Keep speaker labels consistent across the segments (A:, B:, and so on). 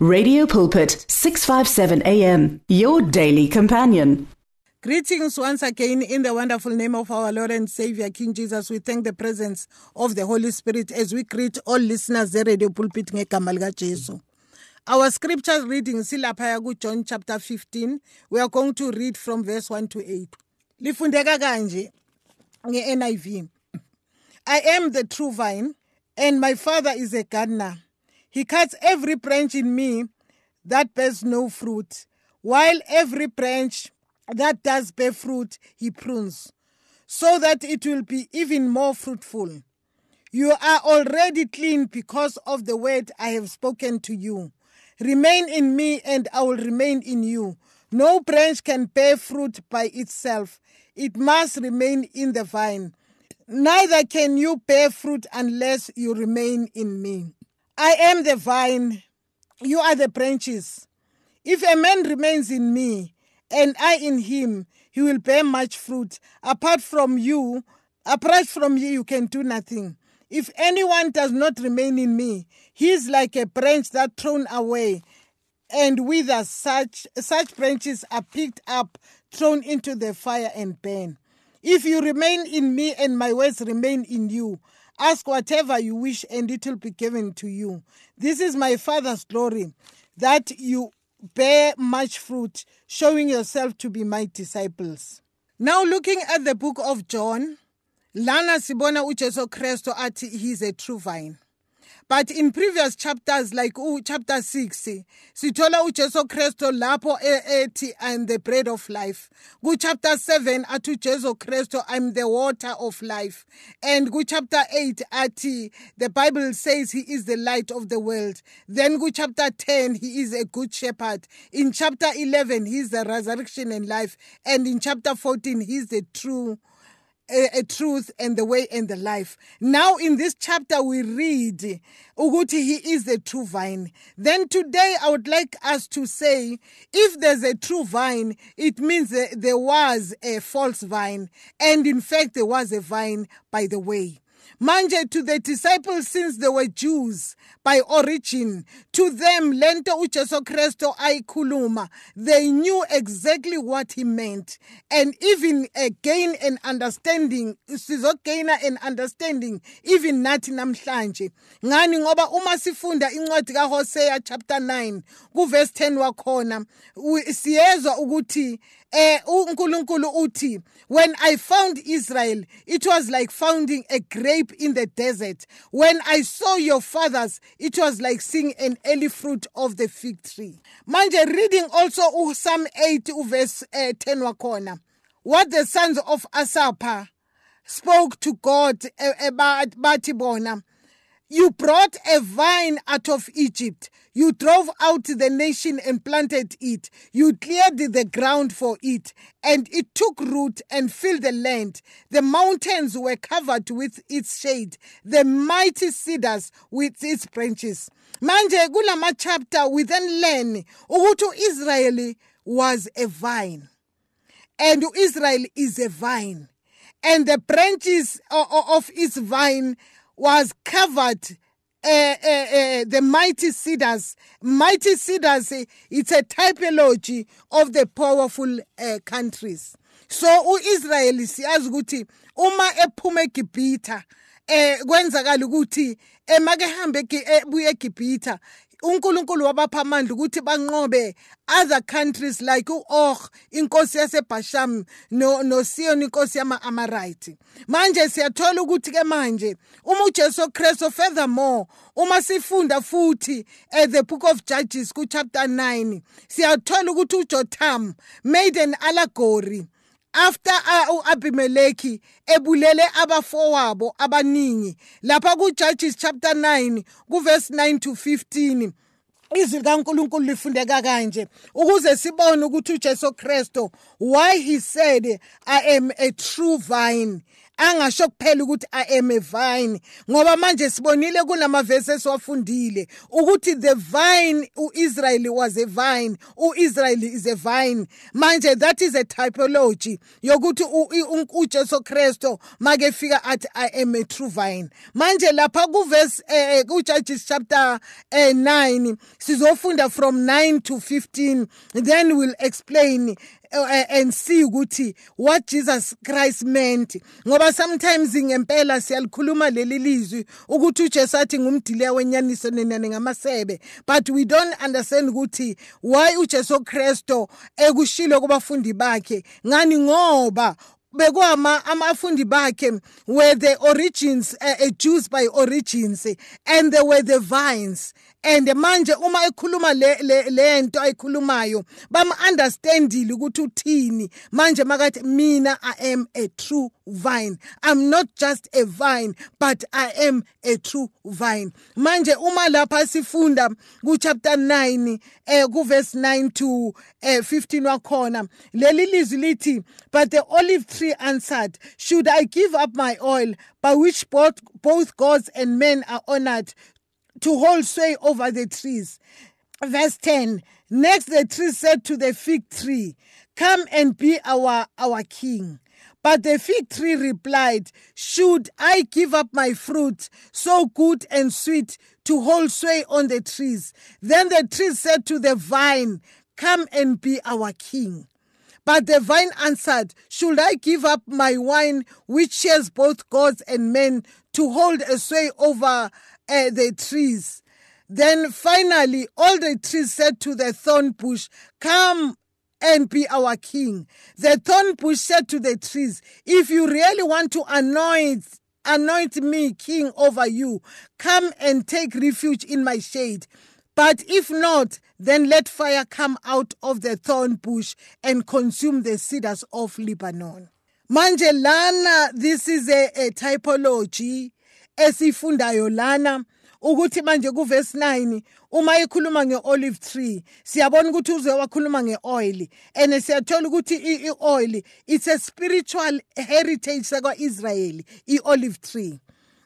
A: Radio Pulpit 657 AM your daily companion.
B: Greetings once again in the wonderful name of our Lord and Savior King Jesus. We thank the presence of the Holy Spirit as we greet all listeners the Radio Pulpit ngegama lika Jesu. Our scripture reading silaphaya John chapter 15. We are going to read from verse 1 to 8. Lifundeka kanje nge-NIV. I am the true vine and my father is a gardener. He cuts every branch in me that bears no fruit, while every branch that does bear fruit, he prunes, so that it will be even more fruitful. You are already clean because of the word I have spoken to you. Remain in me, and I will remain in you. No branch can bear fruit by itself, it must remain in the vine. Neither can you bear fruit unless you remain in me. I am the vine, you are the branches. If a man remains in me, and I in him, he will bear much fruit. Apart from you, apart from you, you can do nothing. If anyone does not remain in me, he is like a branch that thrown away and withers. Such such branches are picked up, thrown into the fire, and burned. If you remain in me and my words remain in you, Ask whatever you wish, and it will be given to you. This is my Father's glory, that you bear much fruit, showing yourself to be my disciples. Now, looking at the book of John, lana sibona uJesu Kristu athi he's a true vine. But in previous chapters like chapter 6 sithola uJesu Kristo lapho ethi I'm the bread of life. Ku chapter 7 athi uJesu Kristo I'm the water of life. And ku chapter 8 athi the bible says he is the light of the world. Then ku chapter 10 he is a good shepherd. In chapter 11 he is the resurrection and life. And in chapter 14 he is the true a, truth and the way and the life. Now in this chapter we read Uguti he is the true vine. Then today I would like us to say if there's a true vine it means there was a false vine and in fact there was a vine by the way. Manje to the disciples since they were Jews by origin. To them lento uJesu Kristo ayikhuluma. They knew exactly what he meant. And even gain an understanding sizogaina an understanding even nathi namhlanje. Ngani? Ngoba uma sifunda incwadi kaHosea chapter 9 ku verse 10 wakhona siyezwa ukuthi eh uNkulunkulu uthi when i found israel it was like finding a grape in the desert. When i saw your fathers it was like seeing an early fruit of the fig tree. Manje reading also uPsalm 8 uverse uh, 10 wakhona what the sons of asapha spoke to god bathi bona you brought a vine out of Egypt. You drove out the nation and planted it. You cleared the ground for it, and it took root and filled the land. The mountains were covered with its shade, the mighty cedars with its branches. Manje kulama chapter we then learn ukuthi Israel was a vine. And Israel is a vine. And the branches of its vine was covered uh, uh, uh, the mighty cedars. Mighty cedars, it's a typology of the powerful countries. So uIsrael siyazi ukuthi uma ephuma eGibhitha eh kwenzakala ukuthi emake hambe ebuye eGibhitha uNkulunkulu wabapha amandla ukuthi banqobe other countries like uOg inkosi yaseBasham no noSiyon inkosi yama-Amorite manje siyathola ukuthi ke manje uma uJesu Kristu furthermore uma sifunda futhi at the book of Judges ku chapter 9 siyathola ukuthi uJotham made an allegory after uAbimeleki ebulele abafowabo abaningi. Lapha kuJudges chapter 9 kuverse 9 to 15 izwi likaNkuluNkulu lifundeka kanje ukuze sibone ukuthi uJesu Kristo why he said I am a true vine. Angasho kuphela ukuthi i am a vine ngoba manje sibonile kunamavesi esiwafundile ukuthi the vine uIsrael was a vine uIsrael is a vine. Manje that is a typology yokuthi uJesu Kristo make fika athi i am a true vine. Manje lapha kuverse eh, kuJudges chapter 9 eh, sizofunda from 9 to 15 then we'll explain and see ukuthi what Jesus Christ meant. Ngoba sometimes ngempela siyalikhuluma leli lizwi ukuthi uJesu athi ngumdile wenyaniso nenani ngamasebe but we don't understand ukuthi why uJesu Kristo ekushilo kubafundi bakhe. Ngani? Ngoba bekwama amafundi bakhe were the origins uh, Jews by origins and they were the vines. And manje uma ekhuluma le lento ayikhulumayo bam understandile ukuthi uthini. Manje makathi mina i am a true vine. I'm not just a vine but i am a true vine. Manje uma lapha sifunda ku chapter 9 eh ku verse 9 to eh 15 wakhona leli lizwi lithi but the olive tree answered should i give up my oil by which both both gods and men are honored to hold sway over the trees. Verse 10 Next, the tree said to the fig tree, Come and be our, our king. But the fig tree replied, Should I give up my fruit, so good and sweet, to hold sway on the trees? Then the tree said to the vine, Come and be our king. But the vine answered, Should I give up my wine, which shares both gods and men, to hold a sway over uh, the trees. Then finally, all the trees said to the thorn bush, Come and be our king. The thorn bush said to the trees, If you really want to anoint anoint me king over you, come and take refuge in my shade. But if not, then let fire come out of the thorn bush and consume the cedars of Lebanon. Manje lana, this is a, a typology esifundayo lana ukuthi manje kuverse 9 uma ekhuluma ngeolive tree siyabona ukuthi uze wakhuluma ngeoil and siyathola ukuthi i-oil it's a spiritual heritage sakwa-Israyeli i-olive tree.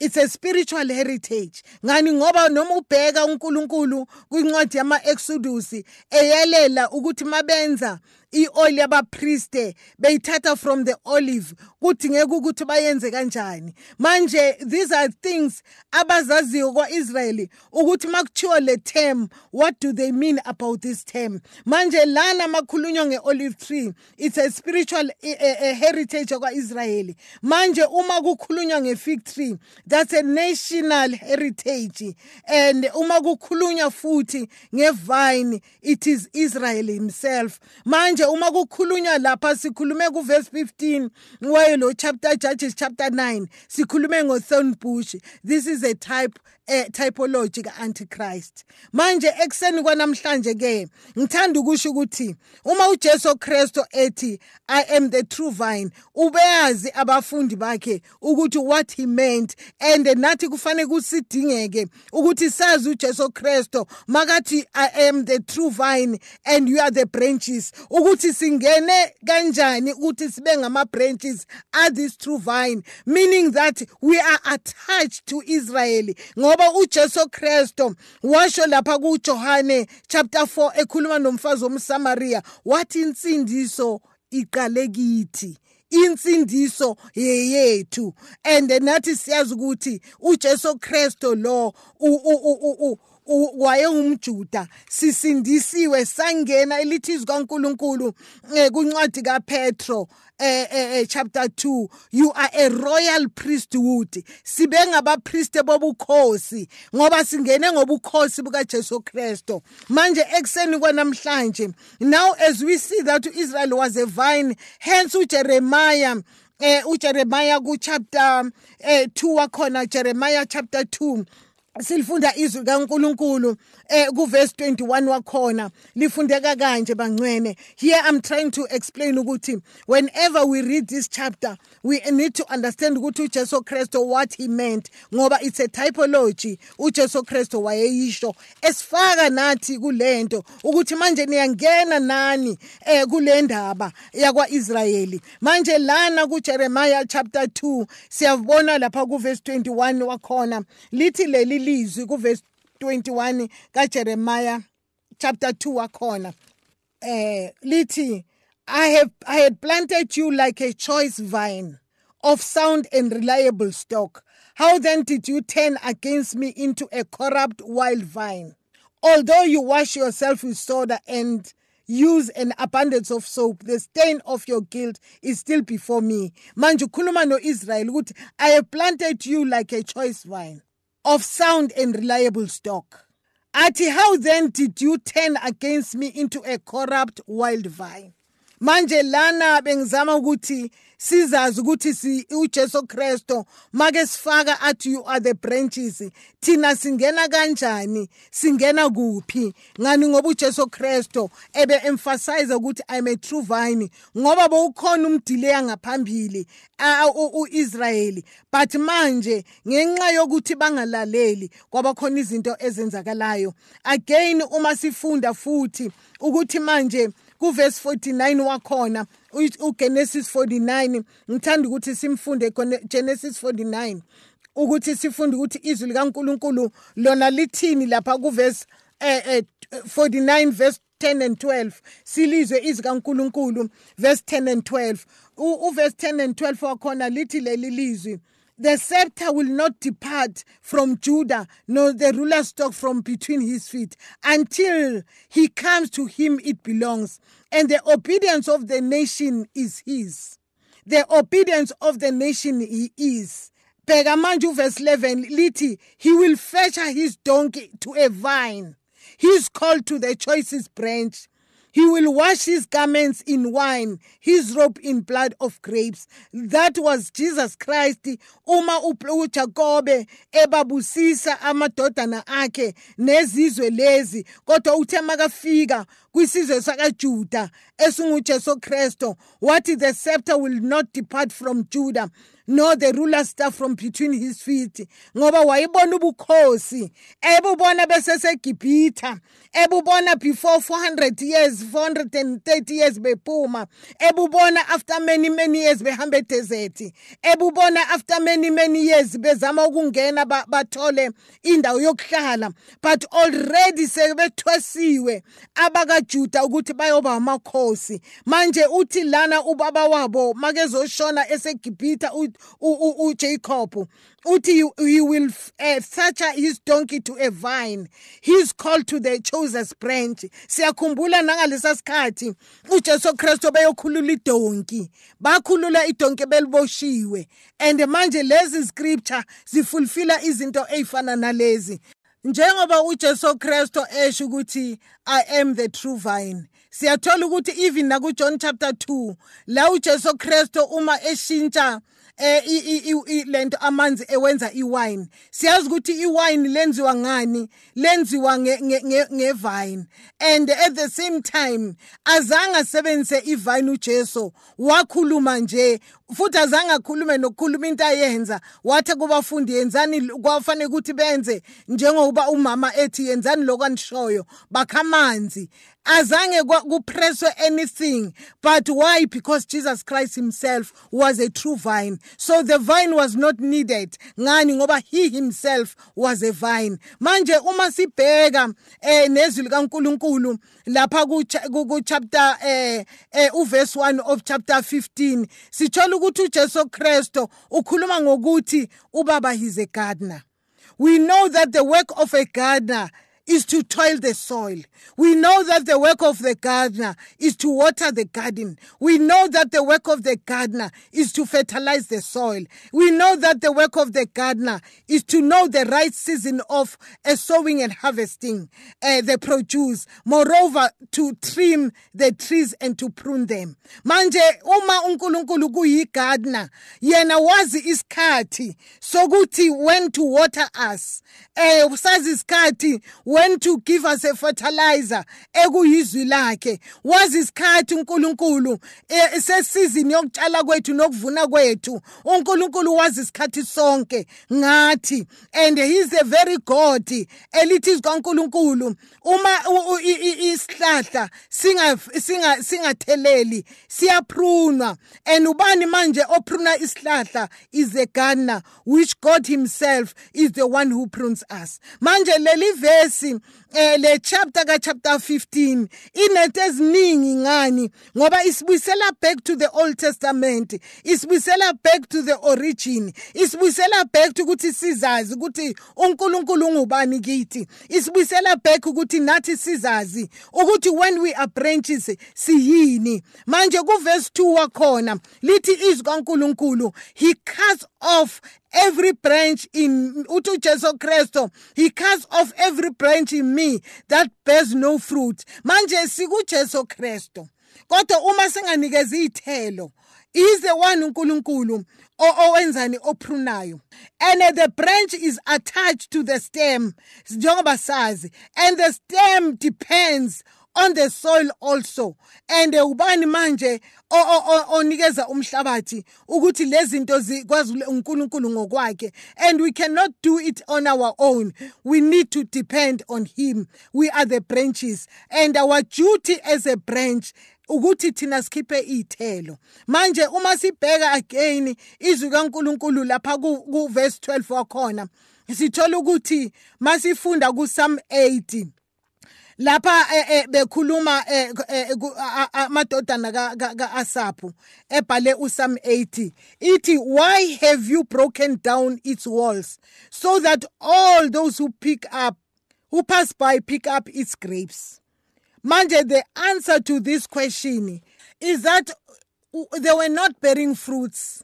B: It's a spiritual heritage. Ngani? Ngoba noma ubheka uNkulunkulu kwincwadi yama-Exodus eyalela ukuthi mabenza i-oil yabapriste beyithatha from the olive kudingeka ukuthi bayenze kanjani. Manje these are things abazaziyo kwa-israyeli ukuthi makuthiwa le term what do they mean about this term? Manje lana makhulunywa nge-olive tree it's a spiritual a, a, a heritage kwa-israyeli manje uma kukhulunywa nge-fig tree that's a national heritage. And uma kukhulunywa futhi ngevine it is israel himself. Manje manje uma kukhulunywa lapha sikhulume kuverse 15 wayo lo chapter Judges chapter 9 sikhulume ngothorn bush this is a type eh, typology ka-antichrist. Manje ekuseni kwanamhlanje ke ngithanda ukusho ukuthi uma ujesu kristu ethi i am the true vine ubeyazi abafundi bakhe ukuthi what he meant and nathi kufanele kusidingeke ukuthi sazi ujesu kristu makathi i am the true vine and you are the branches ukuthi singene kanjani ukuthi sibe ngama-branches are this true vine meaning that we are attached to israel ngoba uJesu Kristo washo lapha kuJohane chapter 4 ekhuluma nomfazi womSamaria wathi insindiso iqale kithi insindiso yeyethu. And nathi siyazi ukuthi uJesu Kristo lo wayengumjuda sisindisiwe sangena elithizwe kaNkuluNkulu eh, kuncwadi kaPetro eh, eh, eh, chapter 2 you are a royal priesthood. Sibe ngabapriste bobukhosi ngoba singene ngobukhosi bukaJesu Kristo manje ekseni kwanamhlanje now as we see that Israel was a vine hence uJeremiah eh uJeremiah ku chapter eh 2 wakhona Jeremiah chapter 2 silifunda izwi kaNkuluNkulu. Eh kuverse 21 wakhona. Lifundeka kanje bangcwene. Here i'm trying to explain ukuthi whenever we read this chapter we need to understand ukuthi uJesu Kristo what he meant ngoba it's a typology. uJesu Kristo wayeyisho. Esifaka nathi kulento ukuthi manje niyangena nani eh kule ndaba yakwa Israyeli manje lana kuJeremiah chapter 2 siyabona lapha kuverse 21 wakhona. Lithi leli lizwi kuverse 21 kaJeremiah chapter 2 wakhona eh lithi I have I had planted you like a choice vine of sound and reliable stock. How then did you turn against me into a corrupt wild vine? Although you wash yourself with soda and use an abundance of soap, the stain of your guilt is still before me. Manje ukhuluma no-Israel ukuthi I have planted you like a choice vine of sound and reliable stock. Ati, how then did you turn against me into a corrupt wild vine? Manje lana bengizama ukuthi sizazi ukuthi si uJesu Kristo make sifaka athi you are the branches thina singena kanjani singena kuphi? Ngani ngoba uJesu Kristo ebe emphasize ukuthi i'm a true vine ngoba bowukhona umdileya ngaphambili uIsrayeli but manje ngenxa yokuthi bangalaleli kwabakhona izinto ezenzakalayo again uma sifunda futhi ukuthi manje kuverse 49 wakhona uGenesis 49 ngithanda ukuthi simfunde Genesis 49 ukuthi sifunde ukuthi izwi likaNkuluNkulu lona lithini lapha kuverse eh 49 verse 10 and 12 silizwe izwi kaNkuluNkulu verse 10 and 12 uverse 10 and 12 wakhona lithi leli lizwi The scepter will not depart from Judah, nor the ruler's stock from between his feet, until he comes to him it belongs. And the obedience of the nation is his. The obedience of the nation he is. Bheka verse 11 lithi he will fetch his donkey to a vine. He is called to the choicest branch. He will wash his garments in wine, his robe in blood of grapes. That was Jesus Christ. Uma uJakobe ebabusisa amadodana akhe nezizwe lezi kodwa uthe makafika kwisizwe sakaJuda esinguJesu Kristo wathi the scepter will not depart from Judah no the ruler staff from between his feet ngoba wayibona ubukhosi ebubona besesegibhitha ebubona before 400 years 430 years bephuma ebubona after many many years behamba edesert ebubona after many many years bezama ukungena bathole indawo yokuhlala. But already sebethwesiwe abakajuda ukuthi bayoba amakhosi. Manje uthi lana ubaba wabo makezoshona esegibhitha uJacob uthi he will uh, such his donkey to a vine. He's called to the chosen branch. Siyakhumbula nangalesa sikhathi uJesu Kristu beyokhulula idonki. Bakhulula idonki beliboshiwe. And manje lezi scripture zifulfilla izinto ezifana nalezi. Njengoba uJesu Kristu esho ukuthi I am the true vine siyathola ukuthi even na ku John chapter 2 la uJesu Kristu uma eshintsha eh lento amanzi ewenza iwine. Siyazi ukuthi iwine lenziwa ngani? Lenziwa ngevine. And at the same time azange asebenzise ivine uJesu. Wakhuluma nje futhi azange akhulume nokukhuluma into ayenza. Wathi kubafundi yenzani kwafanele ukuthi benze njengoba umama ethi yenzani lokwanishoyo bakhamanzi azange kupresswe anything but why? Because jesus christ himself was a true vine. So the vine was not needed. Ngani? Ngoba he himself was a vine. Manje uma sibheka eh nezwi likaNkuluNkulu lapha ku chapter eh, eh uverse 1 of chapter 15 sithola ukuthi uJesu Kristo ukhuluma ngokuthi ubaba is a gardener. We know that the work of a gardener is to toil the soil. We know that the work of the gardener is to water the garden. We know that the work of the gardener is to fertilize the soil. We know that the work of the gardener is to know the right season of uh, sowing and harvesting uh, the produce. Moreover, to trim the trees and to prune them. Manje uma uNkulunkulu kuyigardener yena wazi isikhathi sokuthi when to water us. Eh usazi isikhathi when to give us a fertilizer ekuyizwi lakhe. Wazi isikhathi uNkulunkulu e, sesizini yokutshala kwethu nokuvuna kwethu. uNkulunkulu wazi isikhathi sonke. Ngathi and he is a very god elithi kaNkulunkulu uma isihlahla singa singa singatheleli siyaprunwa. And ubani manje opruna isihlahla is a gardener which God himself is the one who prunes us. Manje leli verse מעשים eh le chapter ka chapter 15 inethi eziningi ngani? Ngoba isibuyisela back to the old testament isibuyisela back to the origin isibuyisela back ukuthi sizazi ukuthi uNkulunkulu ungubani kithi isibuyisela back ukuthi nathi sizazi ukuthi when we are branches siyini. Manje ku verse 2 wakhona lithi izwi he cuts off every branch in uthi uJesu Kristo he cuts off every branch in me that bears no fruit. Manje sikuJesu Kristo kodwa uma singanikeza izithelo is the one uNkulunkulu owenzani oprunayo. And the branch is attached to the stem njengoba sazi. And the stem depends on the soil also. And ubani manje onikeza umhlabathi ukuthi lezi zinto zikwazi uNkulunkulu ngokwakhe. And we cannot do it on our own. We need to depend on him. We are the branches. And our duty as a branch ukuthi thina sikhiphe iy'thelo. Manje uma sibheka again izwi kaNkulunkulu lapha ku verse 12 wakhona sithola ukuthi masifunda ku Psalm 80 lapha eh, eh, bekhuluma eh, amadodana kaAsaphu ebhale uSam 80 ithi why have you broken down its walls so that all those who pick up who pass by pick up its grapes? Manje the answer to this question is that they were not bearing fruits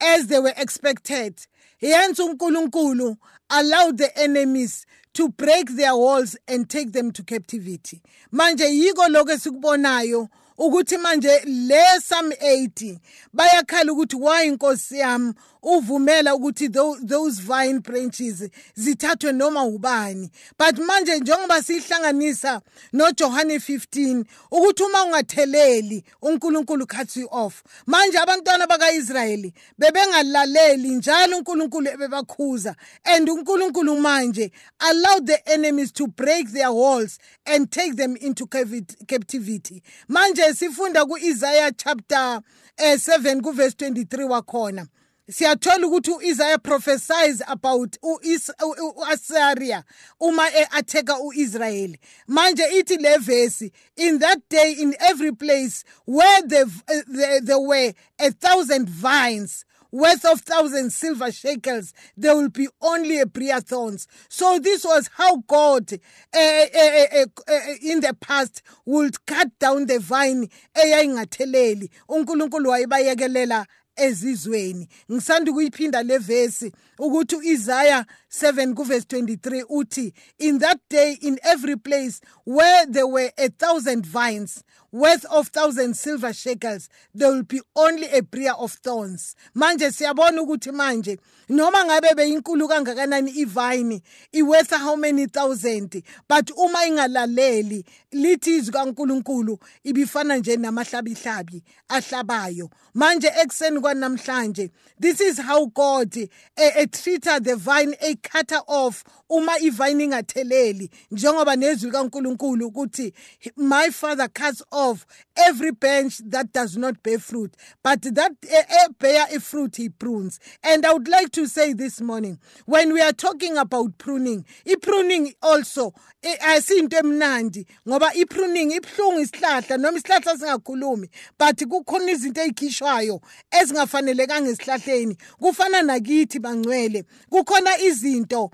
B: as they were expected. Hence uNkulunkulu allowed the enemies to break their walls and take them to captivity. Manje yiko lokho esikubonayo ukuthi manje le Psalm 80 bayakhala ukuthi why inkosi yami? Uvumela ukuthi those vine branches zithathwe noma ubani. But manje njengoba sihlanganisa noJohane 15 ukuthi uma ungatheleli uNkulunkulu cuts you off manje abantwana bakaIsrayeli bebengalaleli njalo uNkulunkulu ebebakhuza. And uNkulunkulu manje allowed the enemies to break their walls and take them into captivity. Manje sifunda kuIsaiah chapter eh, 7 ku verse 23 wakhona. Siyathola ukuthi uIsaiah prophesies about uAsyria uma eatheka uIsrael manje ithi le verse in that day in every place where there, were a thousand vines worth of thousand silver shekels, there will be only a prayer thorns. So this was how God uh, uh, uh, in the past would cut down the vine eyayingatheleli. uNkulunkulu wayebayekelela ezizweni. Ngisanda ukuyiphinda le verse ukuthi uIsaiah 7 kuverse 23 uthi in that day in every place where there were a thousand vines worth of thousand silver shekels there will be only a briar of thorns. Manje siyabona ukuthi manje noma ngabe beyinkulu kangakanani ivine iworth how many thousand? But uma ingalaleli lithi izwi kaNkuluNkulu ibifana nje namahlabihlabi ahlabayo. Manje ekseni kwanamhlanje this is how God a, a treater the vine a cutter off uma ivine ingatheleli njengoba nezwi kaNkuluNkulu ukuthi my father cuts off every branch that does not bear fruit but that uh, bear a fruit he prunes. And i would like to say this morning when we are talking about pruning i-pruning also asinto emnandi ngoba i-pruning ibhlungu isihlahla noma isihlahla singakhulumi but kukhona izinto ezikhishwayo ezingafanelekanga esihlahleni. Kufana nakithi bangcwele kukhona izinto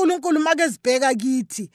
B: uNkulunkulu make zibheka kithi.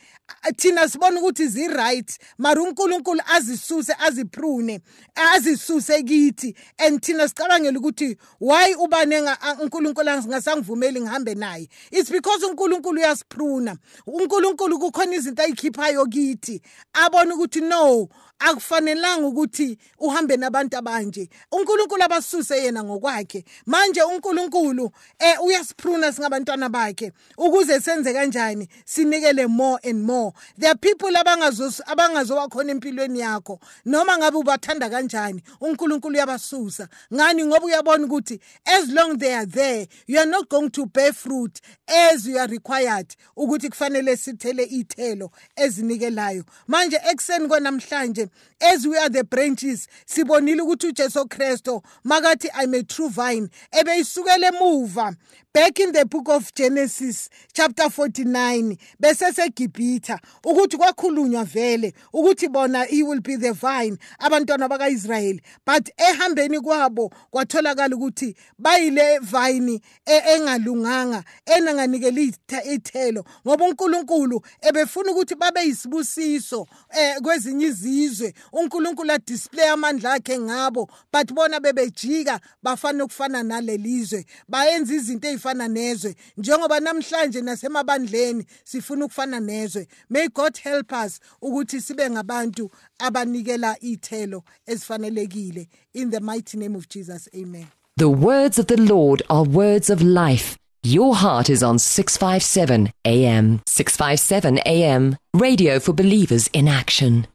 B: Thina sibona ukuthi zi right mara uNkulunkulu azisuse aziprune azisuse kithi. And thina sicabangela ukuthi why ubane uNkulunkulu angasangivumeli ngihambe naye? It's because uNkulunkulu uyasipruna. uNkulunkulu kukhona izinto ayikhiphayo kithi. Abona ukuthi no akufanelanga ukuthi uhambe nabantu abanje. uNkulunkulu abasuse yena ngokwakhe. Manje uNkulunkulu eh uyasipruna singabantwana bakhe ukuze manje senze kanjani sinikele more and more. There are people abangazo abangazowa khona empilweni yakho. Noma ngabe ubathanda kanjani uNkulunkulu uyabasusa. Ngani? Ngoba uyabona ukuthi as long they are there you are not going to bear fruit as you are required ukuthi kufanele sithele ithelo ezinikelayo. Manje ekseni konamhlanje as we are the branches sibonile ukuthi uJesu Kristo makathi i'm a true vine ebeyisukele emuva. Back in the book of Genesis chapter 49 bese segibhitha ukuthi kwakhulunywa vele ukuthi bona he will be the vine abantwana bakaIsrael but ehambeni kwabo kwatholakala ukuthi bayile vine e, engalunganga enanganikeli ithelo ngoba uNkulunkulu ebefuna ukuthi babe yisibusiso eh, kwezinye izizwe. uNkulunkulu a display amandla akhe ngabo but bona bebejika bafana ukufana nalelizwe. Bayenza izinto nezwe njengoba namhlanje nasemabandleni sifuna ukufana nezwe may god help us ukuthi sibe ngabantu abanikela ezifanelekile in the mighty name of jesus amen
C: The words of the Lord are words of life. Your heart is on 657 AM. 657 AM. Radio for believers in action.